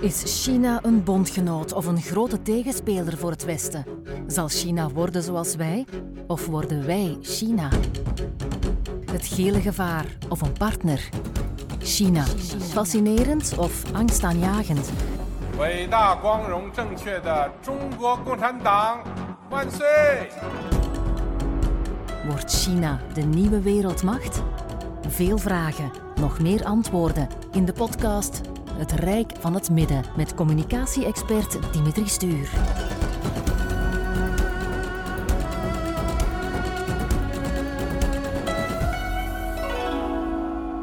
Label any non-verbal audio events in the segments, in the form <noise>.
Is China een bondgenoot of een grote tegenspeler voor het Westen? Zal China worden zoals wij of worden wij China? Het gele gevaar of een partner? China. Fascinerend of angstaanjagend? Wordt China de nieuwe wereldmacht? Veel vragen, nog meer antwoorden in de podcast het Rijk van het Midden met communicatie-expert Dimitri Stuur.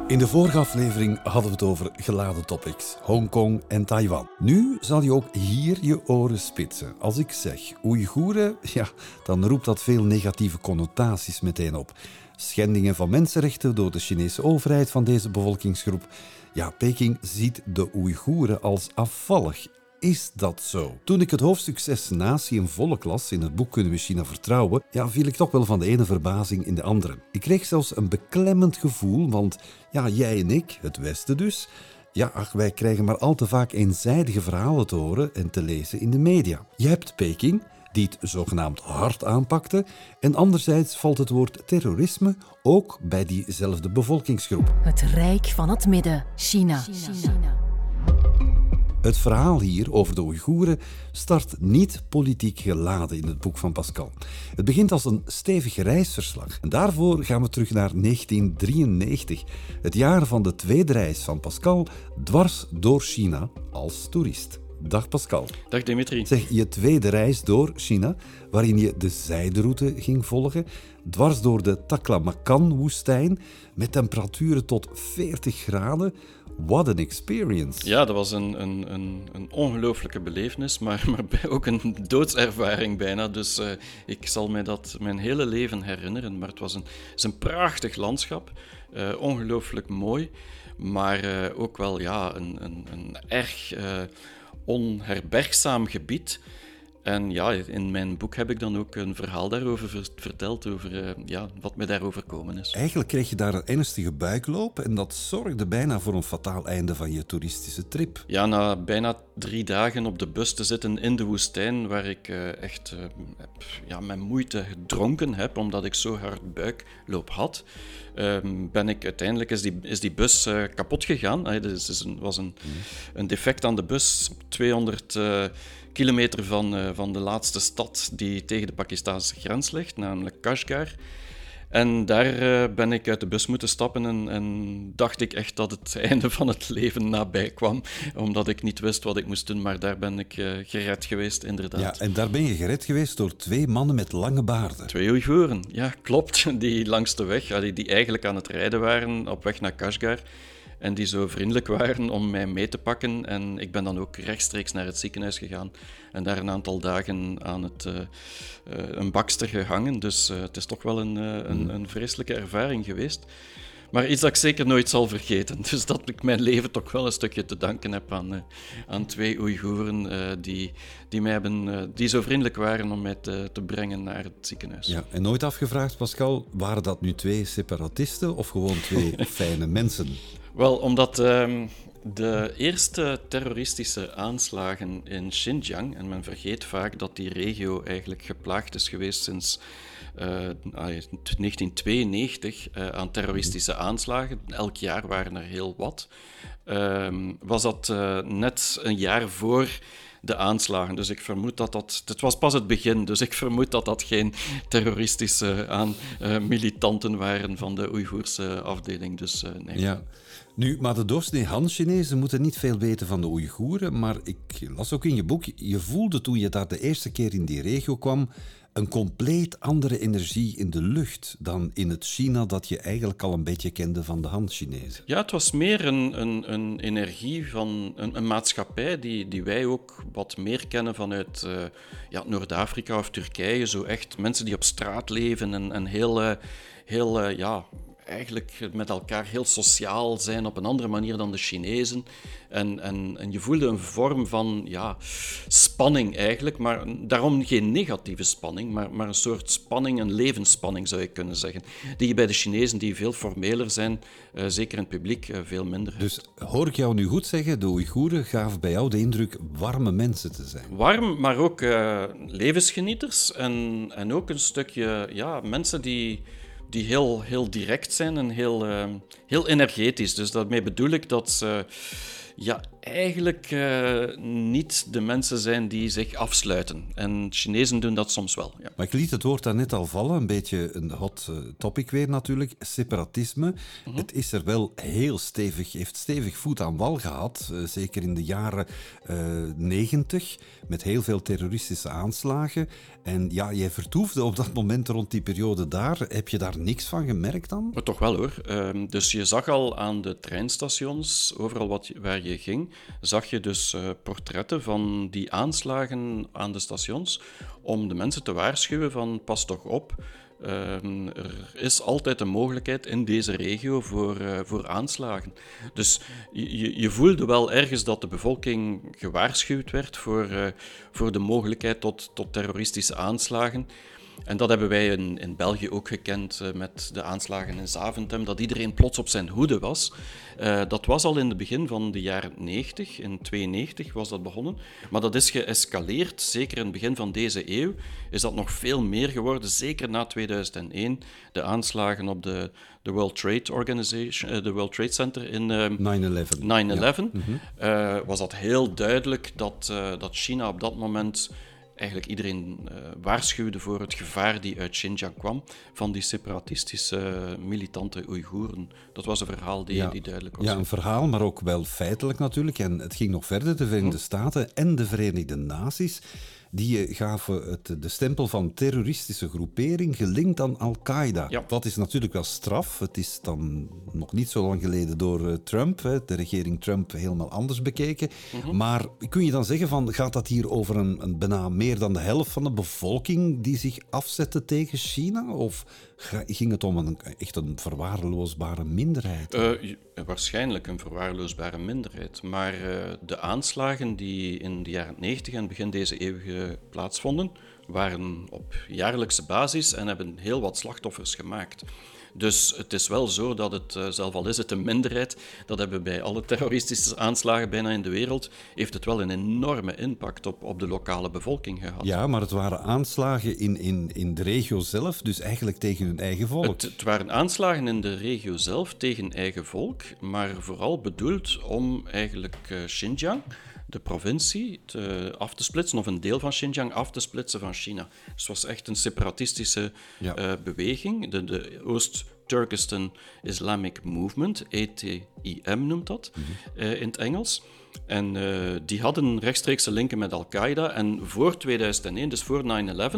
In de vorige aflevering hadden we het over geladen topics, Hongkong en Taiwan. Nu zal je ook hier je oren spitsen. Als ik zeg Oeigoeren, <laughs> ja, dan roept dat veel negatieve connotaties meteen op. Schendingen van mensenrechten door de Chinese overheid van deze bevolkingsgroep. Ja, Peking ziet de Oeigoeren als afvallig is dat zo? Toen ik het hoofdstuk 6 Natie en Volk las in het boek Kunnen we China vertrouwen, ja, viel ik toch wel van de ene verbazing in de andere. Ik kreeg zelfs een beklemmend gevoel, want ja, jij en ik, het Westen dus, ja, wij krijgen maar al te vaak eenzijdige verhalen te horen en te lezen in de media. Je hebt Peking, die het zogenaamd hard aanpakte, en anderzijds valt het woord terrorisme ook bij diezelfde bevolkingsgroep. Het Rijk van het Midden, China. Het verhaal hier over de Oeigoeren start niet politiek geladen in het boek van Pascal. Het begint als een stevig reisverslag. En daarvoor gaan we terug naar 1993, het jaar van de tweede reis van Pascal dwars door China als toerist. Dag Pascal. Dag Dimitri. Zeg, je tweede reis door China, waarin je de zijderoute ging volgen, dwars door de Taklamakan-woestijn, met temperaturen tot 40 graden. What an experience. Ja, dat was een, een, een, een ongelooflijke belevenis, maar, <laughs> maar ook een doodservaring bijna. Dus uh, ik zal mij dat mijn hele leven herinneren. Maar het was een, het is een prachtig landschap, uh, ongelooflijk mooi, maar uh, ook wel ja, een, een, een erg onherbergzaam gebied. En ja, in mijn boek heb ik dan ook een verhaal daarover verteld, over uh, ja, wat me daarover gekomen is. Eigenlijk kreeg je daar een ernstige buikloop en dat zorgde bijna voor een fataal einde van je toeristische trip. Ja, na bijna drie dagen op de bus te zitten in de woestijn, waar ik uh, echt heb, ja, met moeite gedronken heb, omdat ik zo hard buikloop had, ehm, ben ik uiteindelijk is die, is die bus kapot gegaan. Het dus was een, mm. een defect aan de bus, 200 kilometer van, uh, van de laatste stad die tegen de Pakistanse grens ligt, namelijk Kashgar. En daar uh, ben ik uit de bus moeten stappen en, en, dacht ik echt dat het <laughs> einde van het leven nabij kwam, omdat ik niet wist wat ik moest doen, maar daar ben ik uh, gered geweest, inderdaad. Ja, en daar ben je gered geweest door twee mannen met lange baarden. Twee Oeigoeren, ja, klopt, <laughs> die langs de weg, die, die eigenlijk aan het rijden waren op weg naar Kashgar. En die zo vriendelijk waren om mij mee te pakken. En ik ben dan ook rechtstreeks naar het ziekenhuis gegaan. En daar een aantal dagen aan het, uh, uh, een bakster gehangen. Dus uh, het is toch wel een, een, een vreselijke ervaring geweest. Maar iets dat ik zeker nooit zal vergeten. <laughs> Dus dat ik mijn leven toch wel een stukje te danken heb aan, aan twee Oeigoeren uh, die, die, mij hebben, uh, die zo vriendelijk waren om mij te, te, brengen naar het ziekenhuis. Ja, en nooit afgevraagd, Pascal, waren dat nu twee separatisten of gewoon twee <laughs> fijne mensen? Wel, omdat um, de eerste terroristische aanslagen in Xinjiang, en men vergeet vaak dat die regio eigenlijk geplaagd is geweest sinds uh, 1992 uh, aan terroristische aanslagen, elk jaar waren er heel wat, um, was dat uh, net een jaar voor de aanslagen. Dus ik vermoed dat dat... Het was pas het begin, dus ik vermoed dat dat geen terroristische aan, uh, militanten waren van de Oeigoerse afdeling. Dus uh, nee. Ja. Nu, maar de doorsnee Han-Chinezen moeten niet veel weten van de Oeigoeren, maar ik las ook in je boek, je voelde toen je daar de eerste keer in die regio kwam, een compleet andere energie in de lucht dan in het China dat je eigenlijk al een beetje kende van de Han-Chinezen. Ja, het was meer een, een, een energie van een, een, maatschappij die, die wij ook wat meer kennen vanuit uh, ja, Noord-Afrika of Turkije. Zo echt mensen die op straat leven en, heel, uh, heel uh, ja, eigenlijk met elkaar heel sociaal zijn op een andere manier dan de Chinezen. En, en, en je voelde een vorm van ja, spanning eigenlijk, maar daarom geen negatieve spanning, maar, maar een soort spanning, een levensspanning zou je kunnen zeggen. Die je bij de Chinezen, die veel formeler zijn, uh, zeker in het publiek, uh, veel minder Dus hoor ik jou nu goed zeggen, de Oeigoeren gaven bij jou de indruk warme mensen te zijn? Warm, maar ook uh, levensgenieters en, en ook een stukje ja, mensen die die heel, heel direct zijn en heel, uh, heel energetisch. Dus daarmee bedoel ik dat ze ja, eigenlijk uh, niet de mensen zijn die zich afsluiten. En Chinezen doen dat soms wel. Ja. Maar ik liet het woord daarnet al vallen, een beetje een hot uh, topic weer natuurlijk. Separatisme. Mm -hmm. Het is er wel heel stevig, heeft stevig voet aan wal gehad. Uh, zeker in de jaren negentig, met heel veel terroristische aanslagen. En ja, jij vertoefde op dat moment rond die periode daar. Heb je daar niks van gemerkt dan? Maar toch wel hoor. Uh, dus je zag al aan de treinstations, overal wat, waar je ging, zag je dus uh, portretten van die aanslagen aan de stations om de mensen te waarschuwen van pas toch op. Uh, er is altijd een mogelijkheid in deze regio voor, uh, voor aanslagen. Dus je, je, voelde wel ergens dat de bevolking gewaarschuwd werd voor, uh, voor de mogelijkheid tot, tot terroristische aanslagen. En dat hebben wij in, in België ook gekend uh, met de aanslagen in Zaventem, dat iedereen plots op zijn hoede was. Uh, dat was al in het begin van de jaren 90, in 92 was dat begonnen. Maar dat is geëscaleerd, zeker in het begin van deze eeuw is dat nog veel meer geworden, zeker na 2001. De aanslagen op de, de World Trade Organization, uh, de World Trade Center in uh, 9-11. 9-11 ja. mm -hmm. was dat heel duidelijk dat, dat China op dat moment eigenlijk iedereen uh, waarschuwde voor het gevaar die uit Xinjiang kwam van die separatistische uh, militante Oeigoeren. Dat was een verhaal die, ja, die duidelijk was. Ja, een verhaal, maar ook wel feitelijk natuurlijk. En het ging nog verder. De Verenigde hm. Staten en de Verenigde Naties die gaven het, de stempel van terroristische groepering gelinkt aan Al-Qaeda. Ja. Dat is natuurlijk wel straf. Het is dan nog niet zo lang geleden door uh, Trump, hè, de regering Trump, helemaal anders bekeken. Mm -hmm. Maar kun je dan zeggen van, gaat dat hier over een, een bijna meer dan de helft van de bevolking die zich afzette tegen China? Of ging het om een, echt een verwaarloosbare minderheid? Uh, waarschijnlijk een verwaarloosbare minderheid. Maar uh, de aanslagen die in de jaren 90 en begin deze eeuw plaatsvonden, waren op jaarlijkse basis en hebben heel wat slachtoffers gemaakt. Dus het is wel zo dat het, uh, zelf al is het een minderheid, dat hebben we bij alle terroristische aanslagen bijna in de wereld, heeft het wel een enorme impact op, op de lokale bevolking gehad. Ja, maar het waren aanslagen in, in, in de regio zelf, dus eigenlijk tegen hun eigen volk. Het, het waren aanslagen in de regio zelf tegen eigen volk, maar vooral bedoeld om eigenlijk uh, Xinjiang de provincie te, af te splitsen, of een deel van Xinjiang af te splitsen van China. Dus het was echt een separatistische ja. uh, beweging. De, de Oost-Turkestan Islamic Movement, ETIM noemt dat mm -hmm. uh, in het Engels. En uh, die hadden rechtstreekse linken met Al-Qaeda. En voor 2001, dus voor 9-11,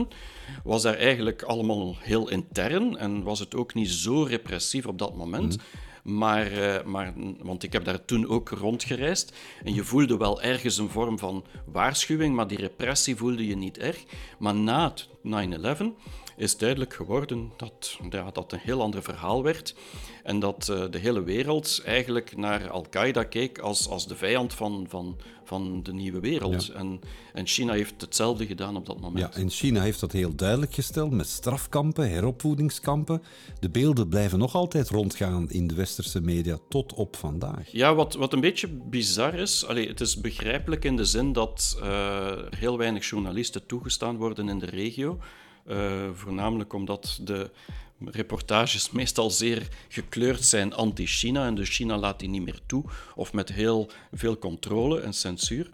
was daar eigenlijk allemaal heel intern en was het ook niet zo repressief op dat moment. Mm -hmm. Maar, uh, maar, want ik heb daar toen ook rondgereisd. En je voelde wel ergens een vorm van waarschuwing, maar die repressie voelde je niet erg. Maar na 9-11 is duidelijk geworden dat ja, dat een heel ander verhaal werd. En dat uh, de hele wereld eigenlijk naar Al-Qaeda keek als, als de vijand van, van, van de nieuwe wereld. Ja. En, en China heeft hetzelfde gedaan op dat moment. Ja, en China heeft dat heel duidelijk gesteld met strafkampen, heropvoedingskampen. De beelden blijven nog altijd rondgaan in de westerse media tot op vandaag. Ja, wat, wat een beetje bizar is, allee, het is begrijpelijk in de zin dat uh, er heel weinig journalisten toegestaan worden in de regio. Uh, voornamelijk omdat de reportages meestal zeer gekleurd zijn anti-China en dus China laat die niet meer toe of met heel veel controle en censuur.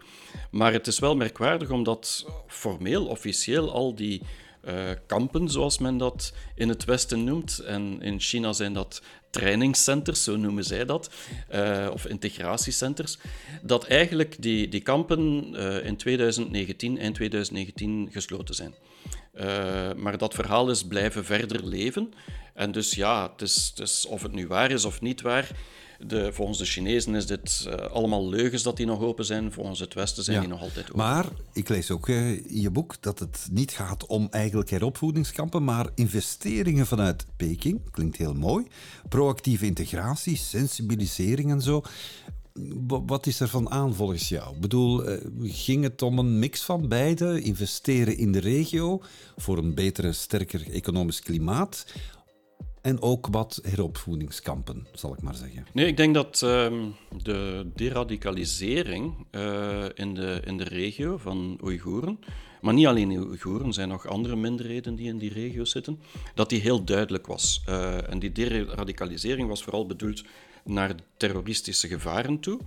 Maar het is wel merkwaardig omdat formeel, officieel al die uh, kampen, zoals men dat in het Westen noemt, en in China zijn dat trainingscenters, zo noemen zij dat, uh, of integratiecenters, dat eigenlijk die, die kampen uh, in 2019, eind 2019 gesloten zijn. Eh, maar dat verhaal is blijven verder leven. En dus ja, het is, het is, of het nu waar is of niet waar. De, volgens de Chinezen is dit uh, allemaal leugens dat die nog open zijn. Volgens het Westen zijn die nog altijd open. Maar ik lees ook uh, in je boek dat het niet gaat om eigenlijk heropvoedingskampen, maar investeringen vanuit Peking. Klinkt heel mooi. Proactieve integratie, sensibilisering en zo. Wat is er van aan volgens jou? Ik bedoel, eh, ging het om een mix van beide? Investeren in de regio voor een betere, sterker economisch klimaat? En ook wat heropvoedingskampen, zal ik maar zeggen. Nee, ik denk dat ehm, de deradicalisering uh, in, de, in de regio van Oeigoeren, maar niet alleen Oeigoeren, er zijn nog andere minderheden die in die regio zitten, dat die heel duidelijk was. Uh, en die deradicalisering was vooral bedoeld naar terroristische gevaren toe.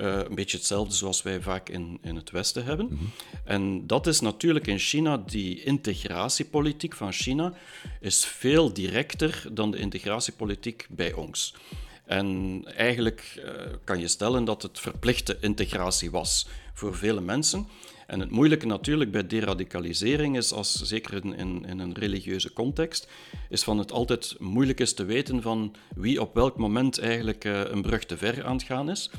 Uh, een beetje hetzelfde zoals wij vaak in, in het Westen hebben. Mm -hmm. En dat is natuurlijk in China, die integratiepolitiek van China is veel directer dan de integratiepolitiek bij ons. En eigenlijk uh, kan je stellen dat het verplichte integratie was voor vele mensen. En het moeilijke natuurlijk bij deradicalisering is, als, zeker in, in, in, een religieuze context, is van het altijd moeilijk is te weten van wie op welk moment eigenlijk uh, een brug te ver aan het gaan is.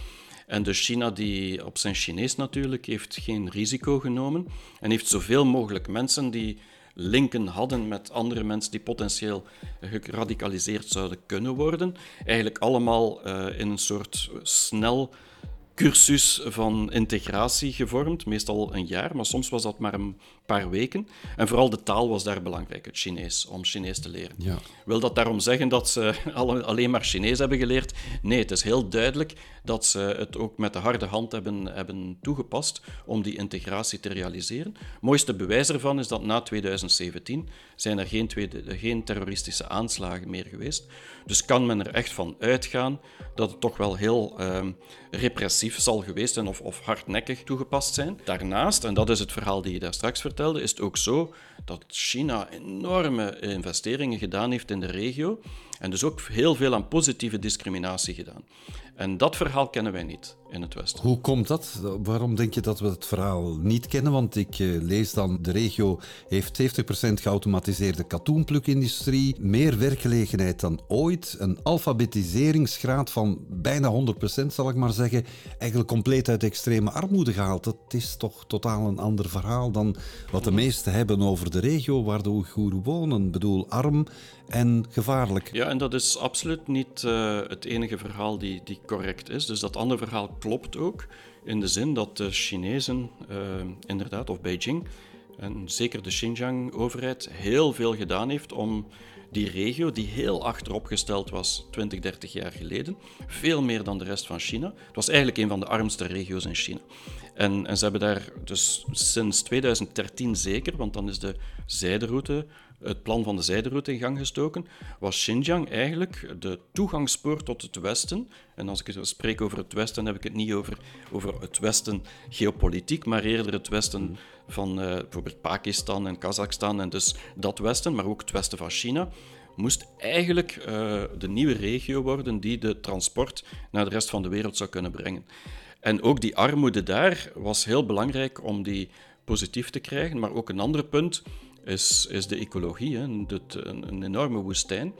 En dus China, die op zijn Chinees natuurlijk, heeft geen risico genomen en heeft zoveel mogelijk mensen die linken hadden met andere mensen die potentieel geradicaliseerd zouden kunnen worden, eigenlijk allemaal uh, in een soort snel cursus van integratie gevormd, meestal een jaar, maar soms was dat maar een paar weken. En vooral de taal was daar belangrijk, het Chinees, om Chinees te leren. Ja. Wil dat daarom zeggen dat ze <laughs> alleen maar Chinees hebben geleerd? Nee, het is heel duidelijk dat ze het ook met de harde hand hebben, hebben toegepast om die integratie te realiseren. Het mooiste bewijs ervan is dat na 2017 zijn er geen, tweede, geen terroristische aanslagen meer geweest. Dus kan men er echt van uitgaan dat het toch wel heel um, repressief zal geweest zijn of, of hardnekkig toegepast zijn. Daarnaast, en dat is het verhaal die je daar straks vertelde, is het ook zo dat China enorme investeringen gedaan heeft in de regio en dus ook heel veel aan positieve discriminatie gedaan. En dat verhaal kennen wij niet in het Westen. Hoe komt dat? Waarom denk je dat we het verhaal niet kennen? Want ik uh, lees dan, de regio heeft 70% geautomatiseerde katoenplukindustrie, meer werkgelegenheid dan ooit, een alfabetiseringsgraad van bijna 100% zal ik maar zeggen, eigenlijk compleet uit extreme armoede gehaald. Dat is toch totaal een ander verhaal dan wat de meesten hebben over de regio waar de Oeigoeren wonen. Ik bedoel, arm en gevaarlijk. Ja, en dat is absoluut niet uh, het enige verhaal die, die correct is. Dus dat andere verhaal klopt ook in de zin dat de Chinezen, uh, inderdaad, of Beijing, en zeker de Xinjiang-overheid, heel veel gedaan heeft om die regio, die heel achteropgesteld was 20, 30 jaar geleden, veel meer dan de rest van China. Het was eigenlijk een van de armste regio's in China. En, en ze hebben daar dus sinds 2013 zeker, want dan is de zijderoute het plan van de zijderoute in gang gestoken, was Xinjiang eigenlijk de toegangspoort tot het Westen. En als ik spreek over het Westen, heb ik het niet over, over het Westen geopolitiek, maar eerder het Westen van uh, bijvoorbeeld Pakistan en Kazachstan en dus dat Westen, maar ook het Westen van China moest eigenlijk uh, de nieuwe regio worden die de transport naar de rest van de wereld zou kunnen brengen. En ook die armoede daar was heel belangrijk om die positief te krijgen. Maar ook een ander punt is, is de ecologie. Hè. een, een, enorme woestijn,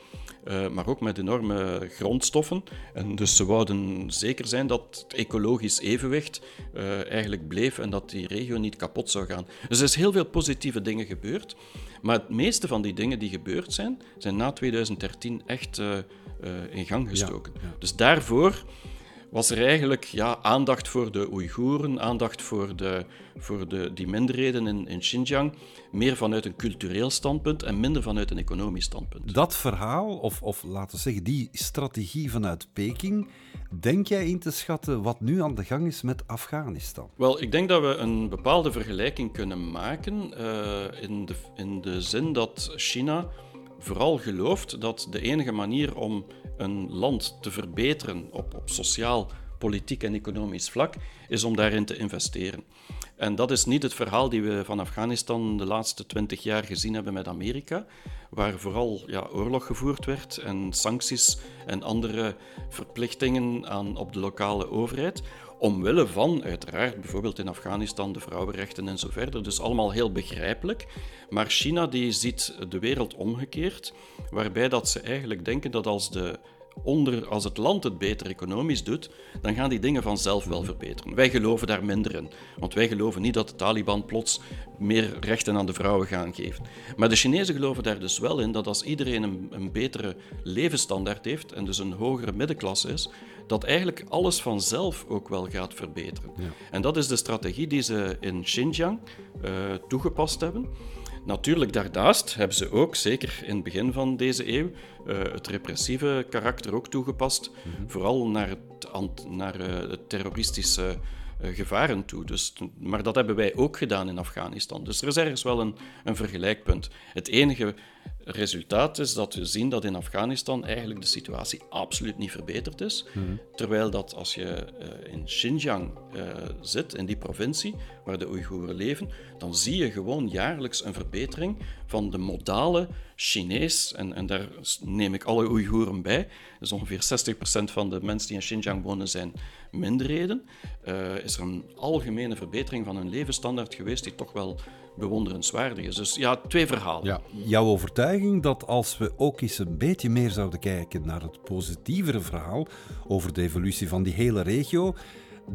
uh, maar ook met enorme grondstoffen. En dus ze wouden zeker zijn dat het ecologisch evenwicht uh, eigenlijk bleef en dat die regio niet kapot zou gaan. Dus er is heel veel positieve dingen gebeurd. Maar het meeste van die dingen die gebeurd zijn, zijn na 2013 echt uh, in gang gestoken. Ja, ja. Dus daarvoor was er eigenlijk ja, aandacht voor de Oeigoeren, aandacht voor, de, voor de, die minderheden in, in Xinjiang, meer vanuit een cultureel standpunt en minder vanuit een economisch standpunt. Dat verhaal, of, of laten we zeggen die strategie vanuit Peking, denk jij in te schatten wat nu aan de gang is met Afghanistan? Wel, ik denk dat we een bepaalde vergelijking kunnen maken uh, in, de, in de zin dat China vooral gelooft dat de enige manier om een land te verbeteren op, op sociaal, politiek en economisch vlak, is om daarin te investeren. En dat is niet het verhaal die we van Afghanistan de laatste twintig jaar gezien hebben met Amerika, waar vooral ja, oorlog gevoerd werd en sancties en andere verplichtingen aan, op de lokale overheid, Omwille van, uiteraard, bijvoorbeeld in Afghanistan de vrouwenrechten en zo verder. Dus allemaal heel begrijpelijk. Maar China die ziet de wereld omgekeerd, waarbij dat ze eigenlijk denken dat als de onder, als het land het beter economisch doet, dan gaan die dingen vanzelf wel verbeteren. Wij geloven daar minder in, want wij geloven niet dat de Taliban plots meer rechten aan de vrouwen gaan geven. Maar de Chinezen geloven daar dus wel in dat als iedereen een, een betere levensstandaard heeft en dus een hogere middenklasse is, dat eigenlijk alles vanzelf ook wel gaat verbeteren. En dat is de strategie die ze in Xinjiang uh, toegepast hebben. Natuurlijk, daarnaast hebben ze ook, zeker in het begin van deze eeuw, uh, het repressieve karakter ook toegepast. Mhm. Vooral naar het, naar, uh, het terroristische uh, gevaren toe. Dus, maar dat hebben wij ook gedaan in Afghanistan. Dus er is ergens wel een, een vergelijkpunt. Het enige resultaat is dat we zien dat in Afghanistan eigenlijk de situatie absoluut niet verbeterd is. Mhm. Terwijl dat als je uh, in Xinjiang uh, zit, in die provincie waar de Oeigoeren leven, dan zie je gewoon jaarlijks een verbetering van de modale Chinees. En, en daar neem ik alle Oeigoeren bij. Dus ongeveer 60% van de mensen die in Xinjiang wonen zijn minderheden. Uh, is er een algemene verbetering van hun levensstandaard geweest die toch wel bewonderenswaardig is. Dus ja, twee verhalen. Ja, jouw overtuiging dat als we ook eens een beetje meer zouden kijken naar het positievere verhaal over de evolutie van die hele regio,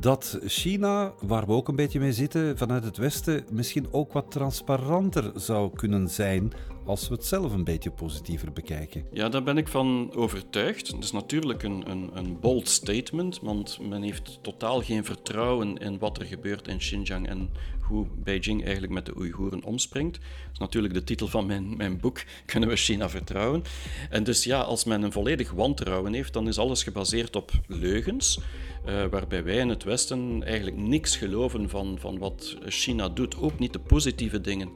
dat China, waar we ook een beetje mee zitten vanuit het Westen, misschien ook wat transparanter zou kunnen zijn als we het zelf een beetje positiever bekijken. Ja, daar ben ik van overtuigd. Het is natuurlijk een, een, een bold statement, want men heeft totaal geen vertrouwen in wat er gebeurt in Xinjiang en hoe Beijing eigenlijk met de Oeigoeren omspringt. Dat is natuurlijk de titel van mijn, mijn boek, <laughs> Kunnen we China vertrouwen? En dus ja, als men een volledig wantrouwen heeft, dan is alles gebaseerd op leugens. Uh, waarbij wij in het Westen eigenlijk niks geloven van, van wat China doet, ook niet de positieve dingen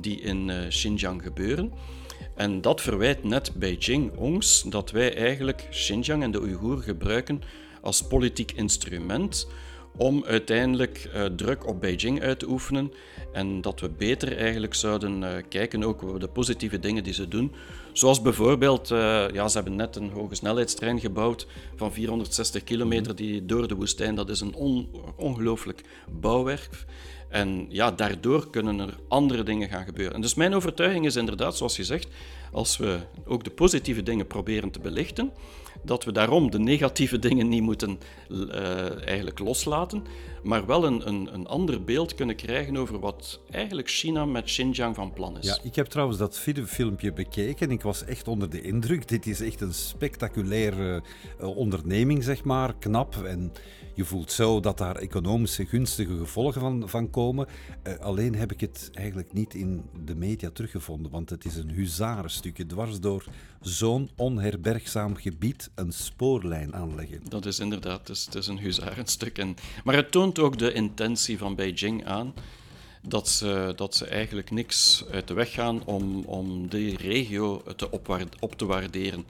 die in uh, Xinjiang gebeuren. En dat verwijt net Beijing ons dat wij eigenlijk Xinjiang en de Oeigoer gebruiken als politiek instrument om uiteindelijk uh, druk op Beijing uit te oefenen en dat we beter eigenlijk zouden uh, kijken ook op de positieve dingen die ze doen. Zoals bijvoorbeeld, uh, ja, ze hebben net een hoge snelheidstrein gebouwd van 460 kilometer die door de woestijn, dat is een on ongelooflijk bouwwerk. En ja, daardoor kunnen er andere dingen gaan gebeuren. En dus mijn overtuiging is inderdaad, zoals je zegt, als we ook de positieve dingen proberen te belichten, dat we daarom de negatieve dingen niet moeten uh, eigenlijk loslaten, maar wel een, een, een ander beeld kunnen krijgen over wat eigenlijk China met Xinjiang van plan is. Ja, ik heb trouwens dat filmpje bekeken. Ik was echt onder de indruk. Dit is echt een spectaculaire uh, onderneming, zeg maar. Knap en je voelt zo dat daar economische gunstige gevolgen van, van komen. Uh, alleen heb ik het eigenlijk niet in de media teruggevonden, want het is een dwars door zo'n onherbergzaam gebied een spoorlijn aanleggen. Dat is inderdaad, het is, het is een huzarenstuk. En, maar het toont ook de intentie van Beijing aan dat ze, dat ze eigenlijk niks uit de weg gaan om, om die regio te op te waarderen.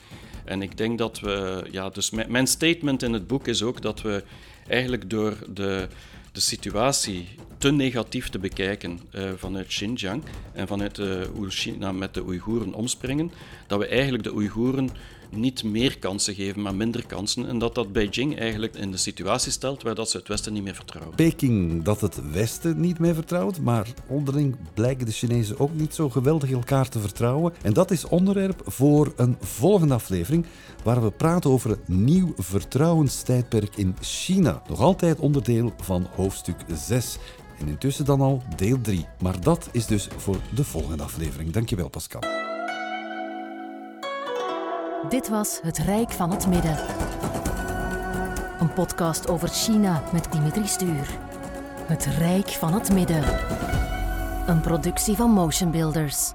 En ik denk dat we, ja, dus mijn statement in het boek is ook dat we eigenlijk door de, de situatie te negatief te bekijken uh, vanuit Xinjiang en vanuit de, hoe China met de Oeigoeren omspringen, dat we eigenlijk de Oeigoeren niet meer kansen geven, maar minder kansen. En dat dat Beijing eigenlijk in de situatie stelt waar dat ze het Westen niet meer vertrouwen. Peking dat het Westen niet meer vertrouwt, maar onderling blijken de Chinezen ook niet zo geweldig elkaar te vertrouwen. En dat is onderwerp voor een volgende aflevering, waar we praten over het nieuw vertrouwenstijdperk in China. Nog altijd onderdeel van hoofdstuk 6. En intussen dan al deel 3. Maar dat is dus voor de volgende aflevering. Dankjewel, Pascal. Dit was Het Rijk van het Midden. Een podcast over China met Dimitri Stuur. Het Rijk van het Midden. Een productie van Motion Builders.